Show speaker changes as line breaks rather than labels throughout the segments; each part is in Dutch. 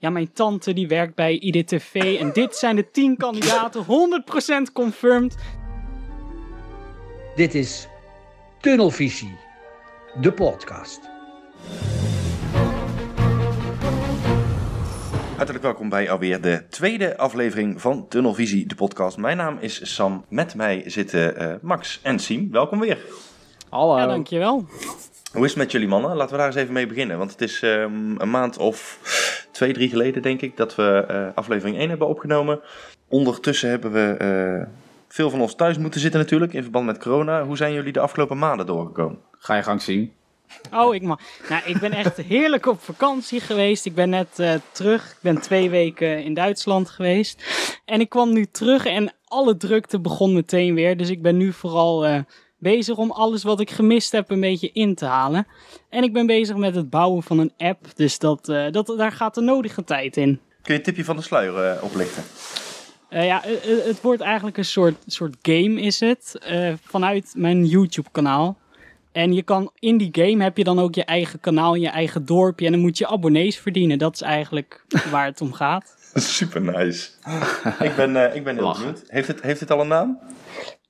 Ja, mijn tante die werkt bij IDTV en dit zijn de 10 kandidaten, 100% confirmed.
Dit is Tunnelvisie, de podcast.
Hartelijk welkom bij alweer de tweede aflevering van Tunnelvisie, de podcast. Mijn naam is Sam. Met mij zitten eh, Max en Siem. Welkom weer.
Hallo.
Ja, dankjewel.
Hoe is het met jullie mannen? Laten we daar eens even mee beginnen. Want het is ehm, een maand of twee, drie geleden, denk ik, dat we eh, aflevering 1 hebben opgenomen. Ondertussen hebben we eh, veel van ons thuis moeten zitten natuurlijk, in verband met corona. Hoe zijn jullie de afgelopen maanden doorgekomen?
Ga je gang zien.
Oh, ik mag. Nou, ik ben echt heerlijk op vakantie geweest. Ik ben net eh, terug. Ik ben twee weken in Duitsland geweest. En ik kwam nu terug en alle drukte begon meteen weer. Dus ik ben nu vooral eh, bezig om alles wat ik gemist heb een beetje in te halen. En ik ben bezig met het bouwen van een app. Dus dat, eh, dat, daar gaat de nodige tijd in.
Kun je een tipje van de sluier eh, oplichten?
Eh, ja, het wordt eigenlijk een soort, soort game is het. eh, vanuit mijn YouTube kanaal. En je kan in die game heb je dan ook je eigen kanaal, je eigen dorpje. En dan moet je abonnees verdienen. Dat is eigenlijk waar het om gaat.
Super nice. ik, ben, eh, ik ben heel benieuwd. Heeft het, heeft het al een naam?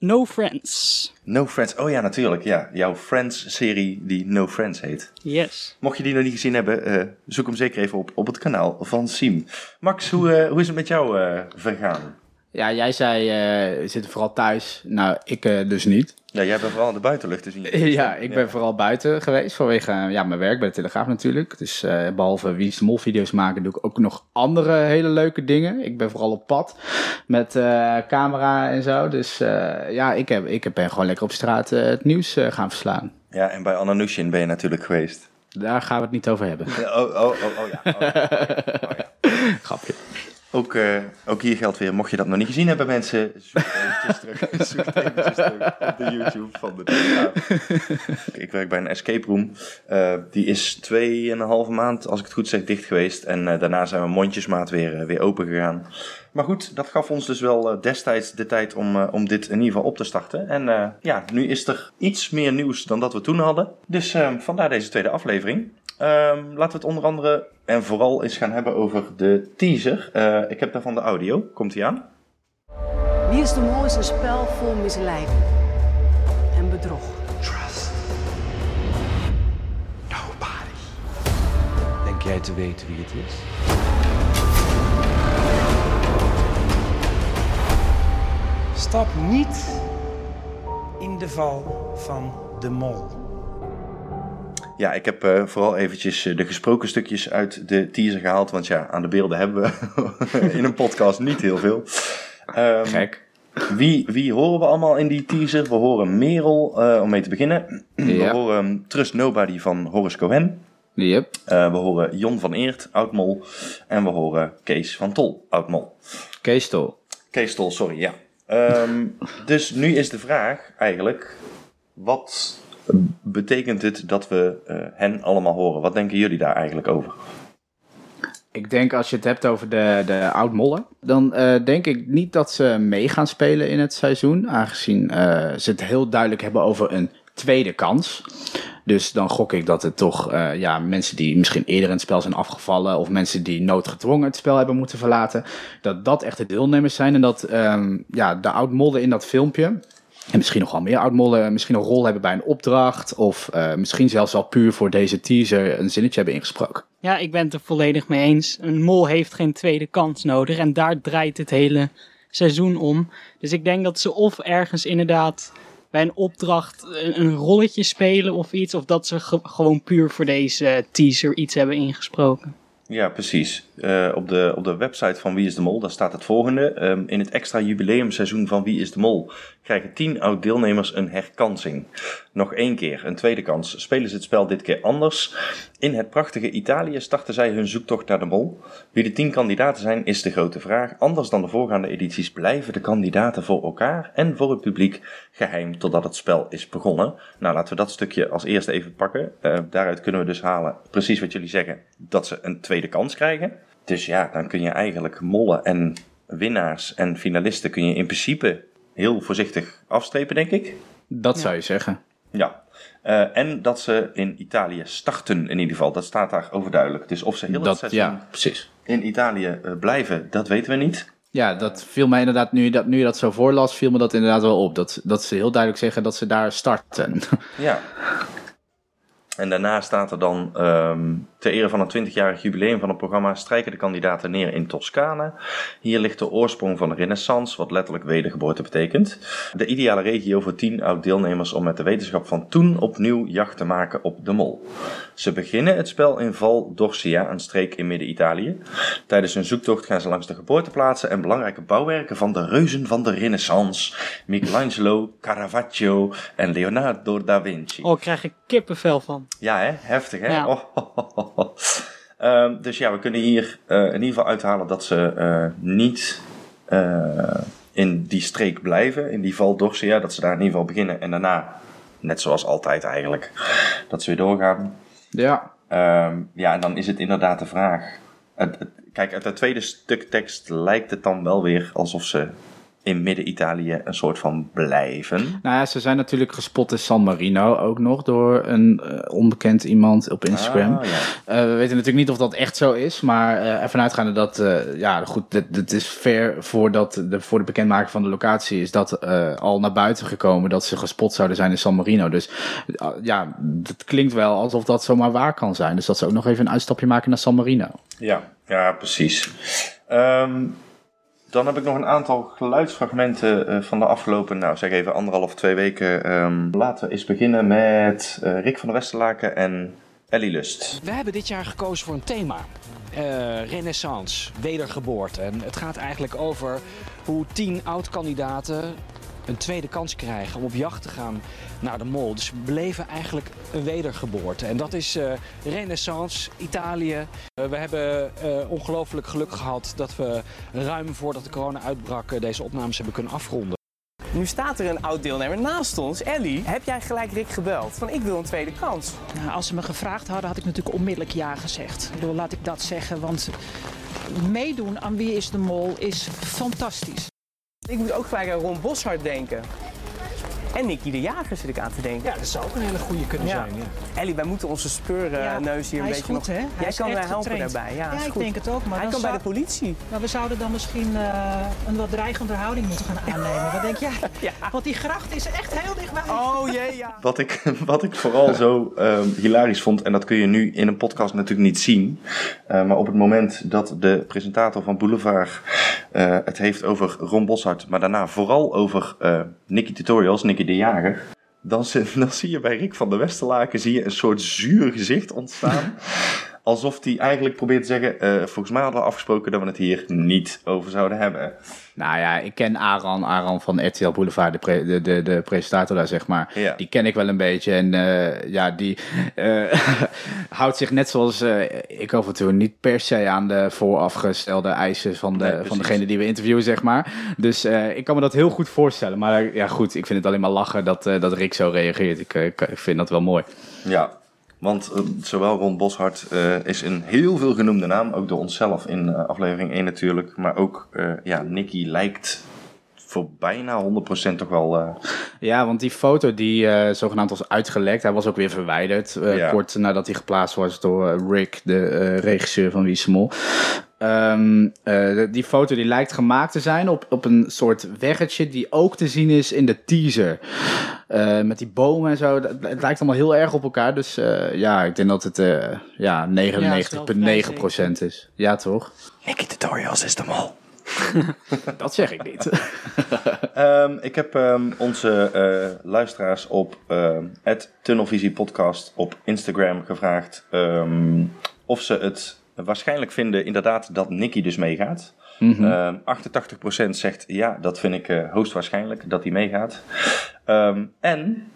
No Friends.
No Friends. Oh ja, natuurlijk. Ja. Jouw Friends-serie die No Friends heet.
Yes.
Mocht je die nog niet gezien hebben, eh, zoek hem zeker even op op het kanaal van Siem. Max, hoe, eh, hoe is het met jou eh, vergaan?
Ja, jij zei, eh, we zitten vooral thuis. Nou, ik eh, dus niet.
Ja, jij bent vooral in de buitenlucht te zien.
ja, ik ben vooral buiten geweest vanwege eh, ja, mijn werk bij de Telegraaf natuurlijk. Dus eh, behalve Wie de Mol video's maken, doe ik ook nog andere hele leuke dingen. Ik ben vooral op pad met eh, camera en zo. Dus ja, ik, heb, ik ben gewoon lekker op straat het nieuws gaan verslaan.
Ja, en bij Anna Nushin ben je natuurlijk geweest.
Daar gaan we het niet over hebben.
Oh, oh, oh, oh ja. Oh, ja. Oh, ja.
Grapje.
Ook, eh, ook hier geldt weer, mocht je dat nog niet gezien hebben, mensen, zoek eventjes terug, zoek eventjes terug op de YouTube van de Telegraaf. Ik werk bij een escape room. Eh, die is tweeënhalve maand, als ik het goed zeg, dicht geweest. En eh, daarna zijn we mondjesmaat weer, weer open gegaan. Maar goed, dat gaf ons dus wel destijds de tijd om, om dit in ieder geval op te starten. En ja, nu is er iets meer nieuws dan dat we toen hadden. Dus vandaar deze tweede aflevering. Ehm, laten we het onder andere en vooral eens gaan hebben over de teaser. Eh, ik heb daarvan de audio. Komt die aan?
Wie is de Mol is een spel vol misleiding en bedrog.
Trust nobody. Denk jij te weten wie het is?
Stap niet in de val van de mol.
Ja, ik heb eh, vooral eventjes eh, de gesproken stukjes uit de teaser gehaald. Want ja, aan de beelden hebben we in een podcast niet heel veel. Ehm,
Gek.
Wie, wie horen we allemaal in die teaser? We horen Merel, eh, om mee te beginnen. We horen Trust Nobody van Horace Cohen.
Yep.
We horen Jon van Eert, Oudmol. En we horen Kees van Tol, Oudmol.
Kees Tol.
Kees Tol, sorry, ja. Ehm, dus nu is de vraag eigenlijk, wat betekent het dat we eh, hen allemaal horen? Wat denken jullie daar eigenlijk over?
Ik denk als je het hebt over de, de oud-mollen, dan eh, denk ik niet dat ze mee gaan spelen in het seizoen. Aangezien eh, ze het heel duidelijk hebben over een tweede kans. Dus dan gok ik dat het toch eh, ja, mensen die misschien eerder in het spel zijn afgevallen. of mensen die noodgedwongen het spel hebben moeten verlaten. dat dat echt de deelnemers zijn. En dat ehm, ja, de oud-mollen in dat filmpje. En misschien nog wel meer oud-mollen misschien een rol hebben bij een opdracht. Of eh, misschien zelfs wel puur voor deze teaser een zinnetje hebben ingesproken.
Ja, ik ben het er volledig mee eens. Een mol heeft geen tweede kans nodig. En daar draait het hele seizoen om. Dus ik denk dat ze of ergens inderdaad bij een opdracht een, rolletje spelen of iets. Of dat ze ge- gewoon puur voor deze teaser iets hebben ingesproken.
Ja, precies. Eh, op, de, op de website van Wie is de Mol, daar staat het volgende. Ehm, in het extra jubileumseizoen van Wie is de Mol krijgen tien oud-deelnemers een herkansing. Nog één keer, een tweede kans. Spelen ze het spel dit keer anders? In het prachtige Italië starten zij hun zoektocht naar de Mol. Wie de tien kandidaten zijn, is de grote vraag. Anders dan de voorgaande edities blijven de kandidaten voor elkaar en voor het publiek geheim totdat het spel is begonnen. Nou, laten we dat stukje als eerste even pakken. Eh, daaruit kunnen we dus halen, precies wat jullie zeggen, dat ze een tweede kans krijgen. Dus ja, dan kun je eigenlijk mollen en winnaars en finalisten kun je in principe heel voorzichtig afstrepen, denk ik.
Dat zou je zeggen.
Ja. Eh, en dat ze in Italië starten in ieder geval. Dat staat daar overduidelijk. Dus of ze heel
Dat, ja, precies.
in Italië eh, blijven, dat weten we niet.
Ja, dat viel mij inderdaad, nu je dat, nu je dat zo voorlas, viel me dat inderdaad wel op. Dat, dat ze heel duidelijk zeggen dat ze daar starten.
Ja. En daarna staat er dan ehm, ter ere van het 20-jarig jubileum van het programma strijken de kandidaten neer in Toscane. Hier ligt de oorsprong van de renaissance, wat letterlijk wedergeboorte betekent. De ideale regio voor 10 oud-deelnemers om met de wetenschap van toen opnieuw jacht te maken op de mol. Ze beginnen het spel in Val d'Orsia, een streek in Midden-Italië. Tijdens hun zoektocht gaan ze langs de geboorteplaatsen en belangrijke bouwwerken van de reuzen van de renaissance. Michelangelo, Caravaggio en Leonardo da Vinci.
Oh, krijg ik kippenvel van.
Ja, hè? heftig hè?
Ja.
Oh. Ehm, dus ja, we kunnen hier eh, in ieder geval uithalen dat ze eh, niet eh, in die streek blijven, in die Val d'Orsia. Dat ze daar in ieder geval beginnen en daarna, net zoals altijd eigenlijk, dat ze weer doorgaan.
ja.
Ehm, ja, en dan is het inderdaad de vraag. Het, het- kijk, uit het tweede stuk tekst lijkt het dan wel weer alsof ze in Midden-Italië een soort van blijven.
Nou ja, ze zijn natuurlijk gespot in San Marino ook nog door een eh, onbekend iemand op Instagram.
Ah, ja.
Eh, we weten natuurlijk niet of dat echt zo is, maar eh ervan uitgaande dat, ja goed, dit, dit is ver voordat de, voor de bekendmaking van de locatie is dat al naar buiten gekomen dat ze gespot zouden zijn in San Marino. Dus ja, het klinkt wel alsof dat zomaar waar kan zijn. Dus dat ze ook nog even een uitstapje maken naar San Marino.
Ja, ja precies. Ehm, dan heb ik nog een aantal geluidsfragmenten eh, van de afgelopen, nou zeg even anderhalf, twee weken. Ehm, laten we eens beginnen met eh, Rick van der Westerlaken en Ellie Lust.
We hebben dit jaar gekozen voor een thema. Eh, renaissance, wedergeboorte. En het gaat eigenlijk over hoe tien oud-kandidaten een tweede kans krijgen om op jacht te gaan naar de mol. Dus we beleven eigenlijk een wedergeboorte. En dat is eh, renaissance, Italië. Eh, we hebben eh, ongelooflijk geluk gehad dat we ruim voordat de corona uitbrak deze opnames hebben kunnen afronden.
Nu staat er een oud deelnemer naast ons, Ellie. Heb jij gelijk Rick gebeld? Van ik wil een tweede kans.
Nou, als ze me gevraagd hadden, had ik natuurlijk onmiddellijk ja gezegd. Ik bedoel, laat ik dat zeggen, want meedoen aan Wie is de Mol is fantastisch.
Ik moet ook gelijk aan Ron Boshart denken. En Nicky de Jager zit ik aan te denken.
Ja, dat zou ook een hele goede kunnen
Ja.
zijn. Ja.
Ellie, wij moeten onze speurneus hier een
hij is
beetje
goed,
nog...
hè? Hij
Jij kan mij
echt
helpen
getraind.
daarbij. Ja,
Ja,
is
ik
goed.
denk het ook. Maar
Hij kan bij de politie.
Maar we zouden dan misschien eh, een wat dreigende houding moeten gaan aannemen. Wat denk jij?
Ja.
Want die gracht is echt heel dichtbij.
Oh jee, ja.
Wat ik, wat ik vooral zo ehm, hilarisch vond, en dat kun je nu in een podcast natuurlijk niet zien, eh, maar op het moment dat de presentator van Boulevard eh, het heeft over Ron Boshart, maar daarna vooral over eh Nicky Tutorials, Nicky de Jager, dan, zi- dan zie je bij Rick van der Westerlaken zie je een soort zuur gezicht ontstaan. Alsof hij eigenlijk probeert te zeggen, eh, volgens mij hadden we afgesproken dat we het hier niet over zouden hebben.
Nou ja, ik ken Aran, Aran van RTL Boulevard, de, pre- de, de, de presentator daar, zeg maar.
Ja.
Die ken ik wel een beetje. En eh, ja, die eh, houdt zich net zoals ik af en toe niet per se aan de voorafgestelde eisen van, de,
Nee,
van degene die we interviewen, zeg maar. Dus ik kan me dat heel goed voorstellen. Maar ja, goed, ik vind het alleen maar lachen dat, dat Rick zo reageert. Ik, ik, ik vind dat wel mooi.
Ja, want eh, zowel Ron Boshart eh, is een heel veel genoemde naam, ook door onszelf in eh, aflevering 1 natuurlijk. Maar ook, ja, Nicky lijkt voor bijna 100% toch wel...
Ja, want die foto die zogenaamd was uitgelekt, hij was ook weer verwijderd.
Ja.
Kort nadat hij geplaatst was door Rick, de regisseur van Wie is Ehm, eh, die foto die lijkt gemaakt te zijn op, op een soort weggetje die ook te zien is in de teaser. Eh, met die bomen en zo. Het lijkt allemaal heel erg op elkaar. Dus eh, ja, ik denk dat het eh ja, 99,9% is. Ja, toch?
Nicky Tutorials is de mol.
Dat zeg ik niet.
Ehm, ik heb ehm, onze eh, luisteraars op ehm Tunnelvisie Podcast op Instagram gevraagd ehm, of ze het waarschijnlijk vinden inderdaad dat Nicky dus meegaat. Ehm 88% zegt ja, dat vind ik eh, hoogstwaarschijnlijk dat hij meegaat. Ehm, en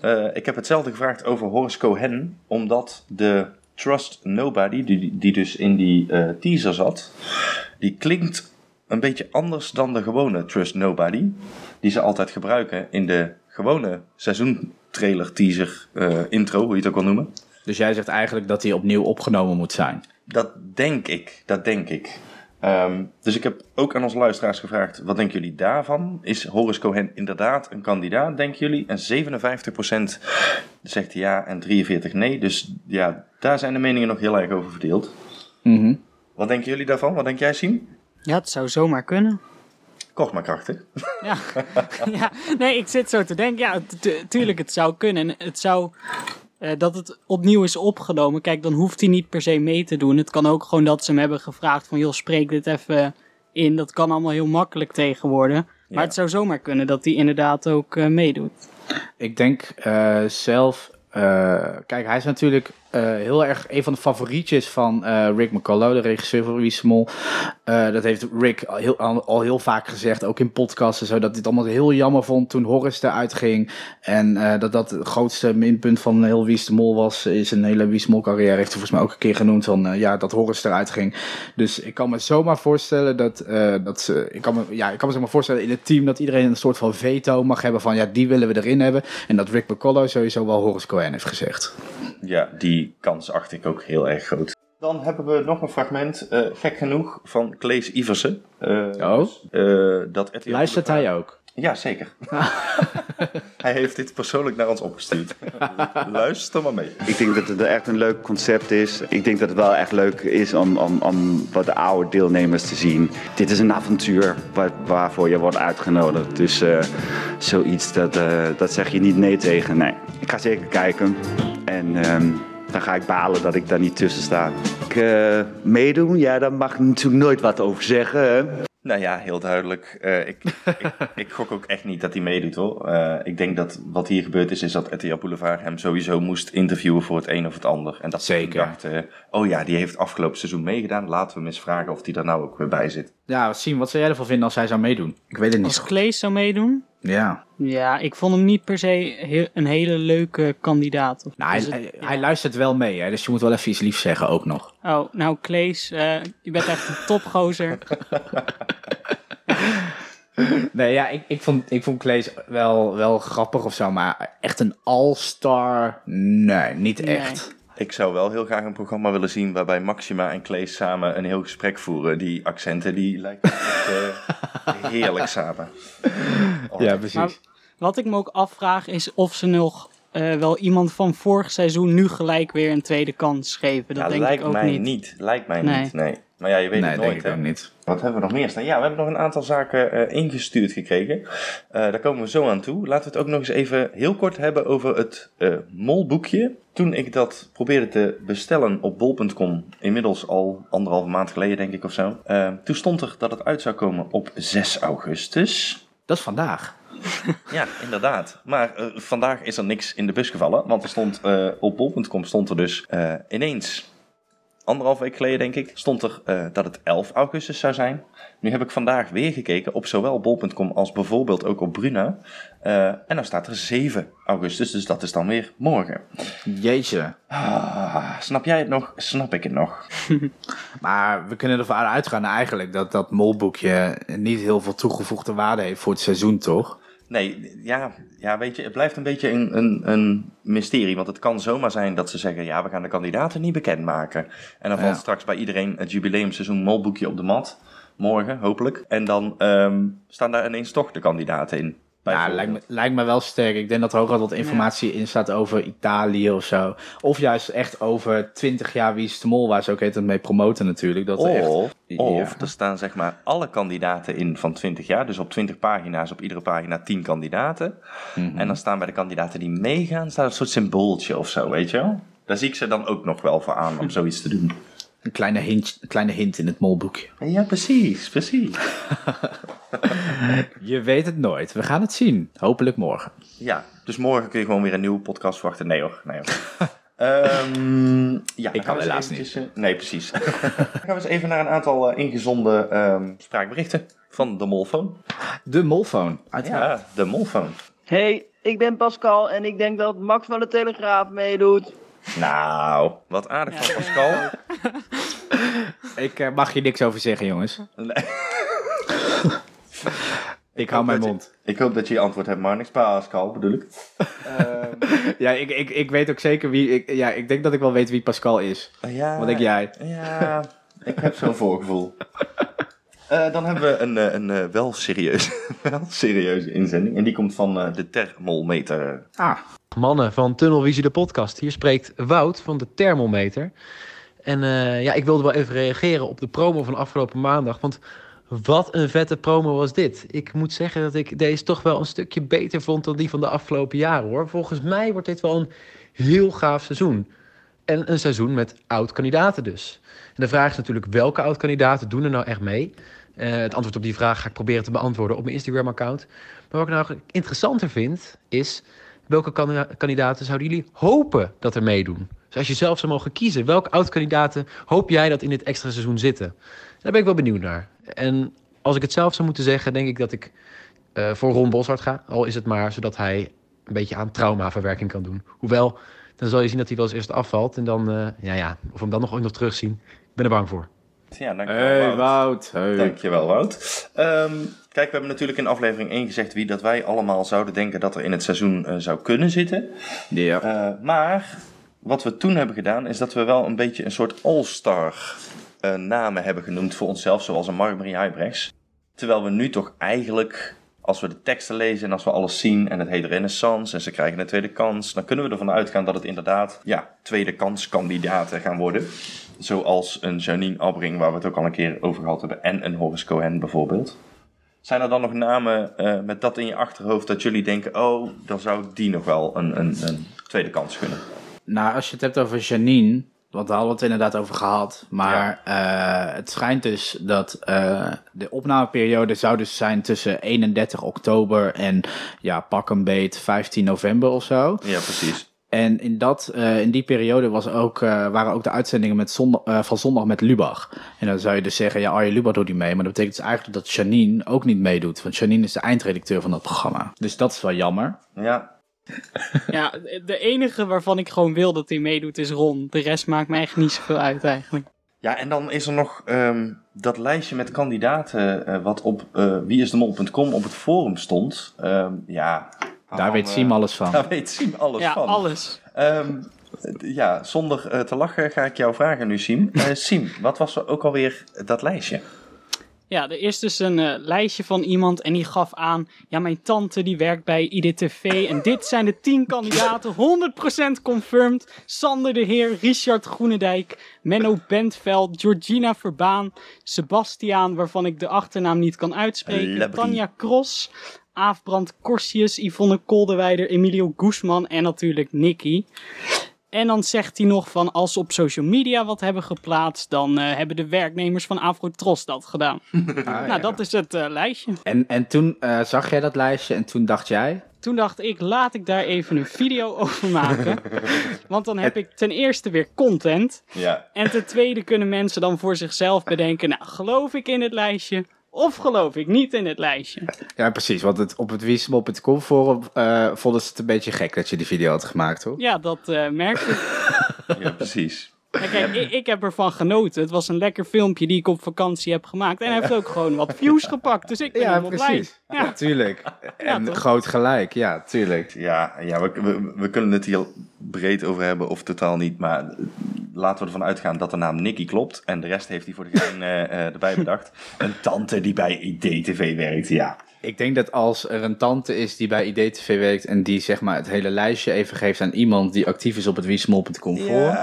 eh, ik heb hetzelfde gevraagd over Horace Cohen, omdat de Trust Nobody, die, die dus in die eh, teaser zat, die klinkt een beetje anders dan de gewone Trust Nobody, die ze altijd gebruiken in de gewone seizoentrailer, teaser, intro, hoe je het ook wil noemen.
Dus jij zegt eigenlijk dat hij opnieuw opgenomen moet zijn.
Dat denk ik, dat denk ik. Ehm, dus ik heb ook aan onze luisteraars gevraagd, wat denken jullie daarvan? Is Horace Cohen inderdaad een kandidaat, denken jullie? En 57% zegt ja en 43% nee. Dus ja, daar zijn de meningen nog heel erg over verdeeld.
Mhm.
Wat denken jullie daarvan? Wat denk jij, Sien?
Ja, het zou zomaar kunnen.
Kort maar krachtig.
Ja. ja, nee, ik zit zo te denken. Ja, tu- tu- tuurlijk, het zou kunnen. En het zou... eh, dat het opnieuw is opgenomen. Kijk, dan hoeft hij niet per se mee te doen. Het kan ook gewoon dat ze hem hebben gevraagd van... joh, spreek dit even in. Dat kan allemaal heel makkelijk tegenwoordig. Maar
Ja.
het zou zomaar kunnen dat hij inderdaad ook eh, meedoet.
Ik denk eh, zelf. kijk, hij is natuurlijk eh, heel erg een van de favorietjes van eh, Rick McCullough, de regisseur van Wie Mol. Eh, dat heeft Rick al heel, al, heel vaak gezegd, ook in podcasts en zo, dat hij het allemaal heel jammer vond toen Horace eruit ging. En dat dat het grootste minpunt van heel Wie Mol was, is een hele Wie Mol carrière, heeft hij volgens mij ook een keer genoemd, van ja, dat Horace eruit ging. Dus ik kan me zomaar voorstellen dat, dat ze, ik kan me, ja, ik kan me zomaar voorstellen in het team dat iedereen een soort van veto mag hebben van ja, die willen we erin hebben. En dat Rick McCullough sowieso wel Horace Cohen heeft gezegd.
Ja, die kans acht ik ook heel erg groot. Dan hebben we nog een fragment, eh, gek genoeg, van Klees Iversen. Eh,
Oh?
eh, dat RTL
Luistert hij ook?
Ja, zeker. hij heeft dit persoonlijk naar ons opgestuurd. Luister maar mee.
Ik denk dat het echt een leuk concept is. Ik denk dat het wel echt leuk is om, om, om wat de oude deelnemers te zien. Dit is een avontuur waar, waarvoor je wordt uitgenodigd. Dus eh, zoiets, dat, eh, dat zeg je niet nee tegen. Nee, ik ga zeker kijken. En ehm, dan ga ik balen dat ik daar niet tussen sta. Ik, eh, meedoen, ja, daar mag ik natuurlijk nooit wat over zeggen. Hè?
Nou ja, heel duidelijk. Eh, ik, ik, ik gok ook echt niet dat hij meedoet hoor. Eh, ik denk dat wat hier gebeurd is, is dat RTL Boulevard hem sowieso moest interviewen voor het een of het ander. En dat ze
Zeker.
dachten, oh ja, die heeft afgelopen seizoen meegedaan. Laten we hem eens vragen of hij daar nou ook weer bij zit.
Ja, zien, wat zou jij ervan vinden als hij zou meedoen? Ik weet het niet.
Als Klees zou meedoen?
Ja.
Ja, ik vond hem niet per se een hele leuke kandidaat. Of-
Nou, hij,
dus het-
hij, hij luistert wel mee, hè, dus je moet wel even iets liefs zeggen ook nog.
Oh, nou Klees, eh, je bent echt een topgozer.
Nee, ja, ik, ik, vond, ik vond Klees wel, wel grappig of zo, maar echt een all-star? Nee, niet
Nee.
Ik zou wel heel graag een programma willen zien waarbij Maxima en Klees samen een heel gesprek voeren. Die accenten, die lijken echt eh, heerlijk samen. Oh,
Ja, precies.
Maar wat ik me ook afvraag is of ze nog eh, wel iemand van vorig seizoen nu gelijk weer een tweede kans geven. Dat
Ja,
denk
lijkt
ik ook
mij
niet.
niet. Lijkt mij
Nee.
niet, nee. Maar ja, je weet
nee,
het
denk
nooit,
ik
hè.
ook niet.
Wat hebben we nog meer staan? Ja, we hebben nog een aantal zaken eh, ingestuurd gekregen. Eh, daar komen we zo aan toe. Laten we het ook nog eens even heel kort hebben over het eh, molboekje. Toen ik dat probeerde te bestellen op bol.com, inmiddels al anderhalve maand geleden denk ik of zo. toen stond er dat het uit zou komen op 6 augustus.
Dat is vandaag.
Ja, inderdaad. Maar vandaag is er niks in de bus gevallen. Want er stond op bol.com stond er dus ineens, anderhalf week geleden denk ik, stond er eh, dat het 11 augustus zou zijn. Nu heb ik vandaag weer gekeken op zowel bol.com als bijvoorbeeld ook op Bruna. Eh, en dan staat er 7 augustus, dus dat is dan weer morgen.
Jeetje.
Ah, snap jij het nog? Snap ik het nog?
Maar we kunnen ervan uitgaan eigenlijk dat dat molboekje niet heel veel toegevoegde waarde heeft voor het seizoen, toch?
Nee, ja, ja, weet je, het blijft een beetje een, een, een mysterie. Want het kan zomaar zijn dat ze zeggen, ja, we gaan de kandidaten niet bekendmaken. En dan valt straks bij iedereen het jubileumseizoen molboekje op de mat. Morgen, hopelijk. En dan ehm, staan daar ineens toch de kandidaten in.
Ja, lijkt me, lijkt me wel sterk. Ik denk dat er ook al wat informatie in staat over Italië of zo. Of juist echt over 20 jaar Wie is de Mol, waar ze ook het mee promoten natuurlijk. Dat er echt,
Of, of
Ja.
er staan zeg maar alle kandidaten in van 20 jaar. Dus op 20 pagina's, op iedere pagina 10 kandidaten.
Mhm.
En dan staan bij de kandidaten die meegaan, staat een soort symbooltje of zo, weet je wel? Daar zie ik ze dan ook nog wel voor aan om zoiets te doen.
Een kleine hint, een kleine hint in het molboekje.
Ja, precies, precies.
Je weet het nooit. We gaan het zien. Hopelijk morgen.
Ja, dus morgen kun je gewoon weer een nieuwe podcast verwachten. Nee hoor, nee hoor. Ehm, ja, dan
kan helaas
eventjes, eh, nee, precies. dan gaan we eens even naar een aantal eh, ingezonden ehm, spraakberichten van de Molfoon.
De molfoon.
Ja, de Molfoon.
Hey, ik ben Pascal en ik denk dat Max van de Telegraaf meedoet.
Nou, wat aardig van Pascal.
Ik eh, mag hier niks over zeggen, jongens.
Nee.
Ik hou mijn
je-
mond.
Ik hoop dat je je antwoord hebt, maar niks Pascal bedoel ik.
Ja, ik, ik, ik weet ook zeker wie... Ik, ja, ik denk dat ik wel weet wie Pascal is.
Ja,
Wat denk jij?
Ja, ik heb zo'n voorgevoel. Eh, dan hebben we een, eh, een eh, wel, serieuze, wel serieuze inzending. En die komt van eh, de thermometer.
Ah.
Mannen van Tunnelvisie de podcast. Hier spreekt Wout van de Thermometer. En eh, ja, ik wilde wel even reageren op de promo van afgelopen maandag. Want wat een vette promo was dit. Ik moet zeggen dat ik deze toch wel een stukje beter vond dan die van de afgelopen jaren hoor. Volgens mij wordt dit wel een heel gaaf seizoen. En een seizoen met oud-kandidaten dus. En de vraag is natuurlijk welke oud-kandidaten doen er nou echt mee? Eh, het antwoord op die vraag ga ik proberen te beantwoorden op mijn Instagram-account. Maar wat ik nou interessanter vind, is welke kan- kandidaten zouden jullie hopen dat er meedoen? Dus als je zelf zou mogen kiezen, welke oud-kandidaten hoop jij dat in dit extra seizoen zitten? Daar ben ik wel benieuwd naar. En als ik het zelf zou moeten zeggen, denk ik dat ik eh, voor Ron Boshart ga. Al is het maar zodat hij een beetje aan traumaverwerking kan doen. Hoewel, dan zal je zien dat hij wel eens eerst afvalt. En dan, eh, ja, ja, of we hem dan nog ooit nog terugzien. Ik ben er bang voor.
Ja, dankjewel
Hey,
Wout.
Wout. Hey.
Dankjewel Wout. Ehm, kijk, we hebben natuurlijk in aflevering 1 gezegd wie dat wij allemaal zouden denken dat er in het seizoen eh, zou kunnen zitten.
Ja.
Eh, maar wat we toen hebben gedaan is dat we wel een beetje een soort all-star eh, namen hebben genoemd voor onszelf, zoals een Mark-Marie. Terwijl we nu toch eigenlijk, als we de teksten lezen en als we alles zien en het heet renaissance en ze krijgen een tweede kans, dan kunnen we ervan uitgaan dat het inderdaad ja, tweede kanskandidaten gaan worden. Zoals een Janine Abbring, waar we het ook al een keer over gehad hebben, en een Horace Cohen bijvoorbeeld. Zijn er dan nog namen eh, met dat in je achterhoofd dat jullie denken, oh, dan zou die nog wel een, een, een tweede kans gunnen?
Nou, als je het hebt over Janine, want daar hadden we het inderdaad over gehad. Maar eh, het schijnt dus dat eh, de opnameperiode zou dus zijn tussen 31 oktober en ja, pak een beet 15 november of zo.
Ja, precies.
En in, dat, eh, in die periode was ook, waren ook de uitzendingen met zondag, van zondag met Lubach. En dan zou je dus zeggen, ja, Arjen Lubach doet niet mee. Maar dat betekent dus eigenlijk dat Janine ook niet meedoet. Want Janine is de eindredacteur van dat programma. Dus dat is wel jammer.
Ja.
Ja, de enige waarvan ik gewoon wil dat hij meedoet is Ron. De rest maakt me echt niet zoveel uit eigenlijk.
Ja, en dan is er nog ehm, dat lijstje met kandidaten eh, wat op eh wieisdemol.com op het forum stond. Ehm, ja,
Daar weet Siem alles van.
Daar weet Siem alles
Ja,
van.
alles.
Ehm, ja, zonder eh, te lachen ga ik jou vragen nu, Siem. Eh Siem, wat was er ook alweer dat lijstje?
Ja, er is dus een eh, lijstje van iemand en die gaf aan... Ja, mijn tante die werkt bij IDTV en dit zijn de 10 kandidaten. 100% confirmed. Sander de Heer, Richard Groenendijk, Menno Bentveld, Georgina Verbaan... Sebastiaan, waarvan ik de achternaam niet kan uitspreken... Tanja Kros, Aafbrand Korsius, Yvonne Kolderweider, Emilio Guzman en natuurlijk Nicky... En dan zegt hij nog van als ze op social media wat hebben geplaatst, dan eh, hebben de werknemers van Afrotros dat gedaan. nou, dat is het eh, lijstje.
En, en toen eh, zag jij dat lijstje en toen dacht jij...
Toen dacht ik, laat ik daar even een video over maken. Want dan heb ik ten eerste weer content.
Ja.
En ten tweede kunnen mensen dan voor zichzelf bedenken, nou, geloof ik in het lijstje of geloof ik niet in het lijstje?
Ja, precies. Want het, op het wiesmol.com forum eh, vonden ze het een beetje gek dat je die video had gemaakt, hoor.
Ja, dat eh merkte ik.
Ja, precies.
Ja, kijk, ik, ik heb ervan genoten. Het was een lekker filmpje die ik op vakantie heb gemaakt. En hij heeft ook gewoon wat views gepakt. Dus ik ben
Ja,
helemaal blij.
precies.
Ja.
Tuurlijk. En groot gelijk, ja, tuurlijk.
Ja, ja we, we, we kunnen het hier breed over hebben of totaal niet. Maar eh, laten we ervan uitgaan dat de naam Nicky klopt. En de rest heeft hij voor de gein eh, eh, erbij bedacht. Een tante die bij IDTV werkt, ja.
Ik denk dat als er een tante is die bij IDTV werkt en die zeg maar het hele lijstje even geeft aan iemand die actief is op het wiesmol.com forum,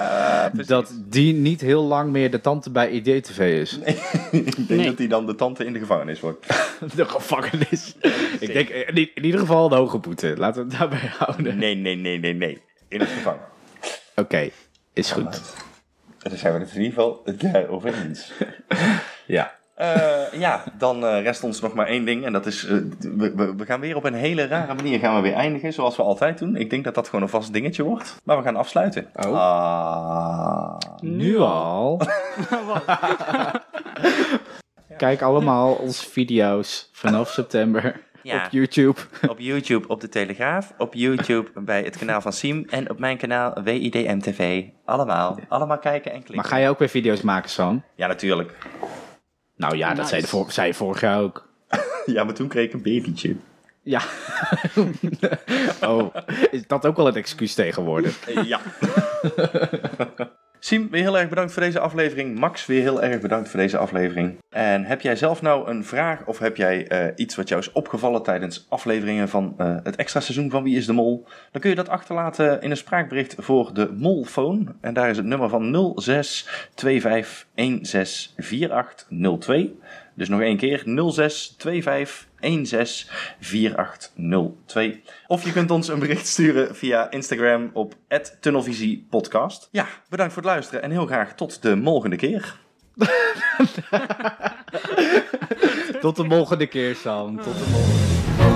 dat die niet heel lang meer de tante bij IDTV is.
Ik denk dat hij dan de tante in de gevangenis wordt.
De gevangenis. Ik denk eh, in, in ieder geval de hoge boete. Laten we het daarbij houden.
Nee, nee, nee, nee, nee. In het gevangen.
Oké, is goed.
Dan zijn we het in ieder geval daarover eens.
Ja.
Eh, ja, dan eh, rest ons nog maar één ding. En dat is, eh, we, we, we gaan weer op een hele rare manier gaan we weer eindigen. Zoals we altijd doen. Ik denk dat dat gewoon een vast dingetje wordt. Maar we gaan afsluiten.
Oh.
Ah.
Nu al? Kijk allemaal onze video's vanaf september
Ja.
op YouTube.
Op YouTube op de Telegraaf, op YouTube bij het kanaal van Siem en op mijn kanaal WIDMTV. Allemaal, allemaal kijken en klikken.
Maar ga je ook weer video's maken, San?
Ja, natuurlijk.
Nou ja, dat zei, de vor- zei je vorig jaar ook.
Ja, maar toen kreeg ik een babytje.
Ja. oh, is dat ook wel een excuus tegenwoordig?
Ja. Siem, weer heel erg bedankt voor deze aflevering. Max, weer heel erg bedankt voor deze aflevering. En heb jij zelf nou een vraag of heb jij eh, iets wat jou is opgevallen tijdens afleveringen van eh, het extra seizoen van Wie is de Mol? Dan kun je dat achterlaten in een spraakbericht voor de Molphone. En daar is het nummer van 0625164802. Dus nog één keer 0625 164802. Of je kunt ons een bericht sturen via Instagram op tunnelvisiepodcast. Ja, bedankt voor het luisteren en heel graag tot de volgende keer.
Tot de volgende keer, Sam. Tot de volgende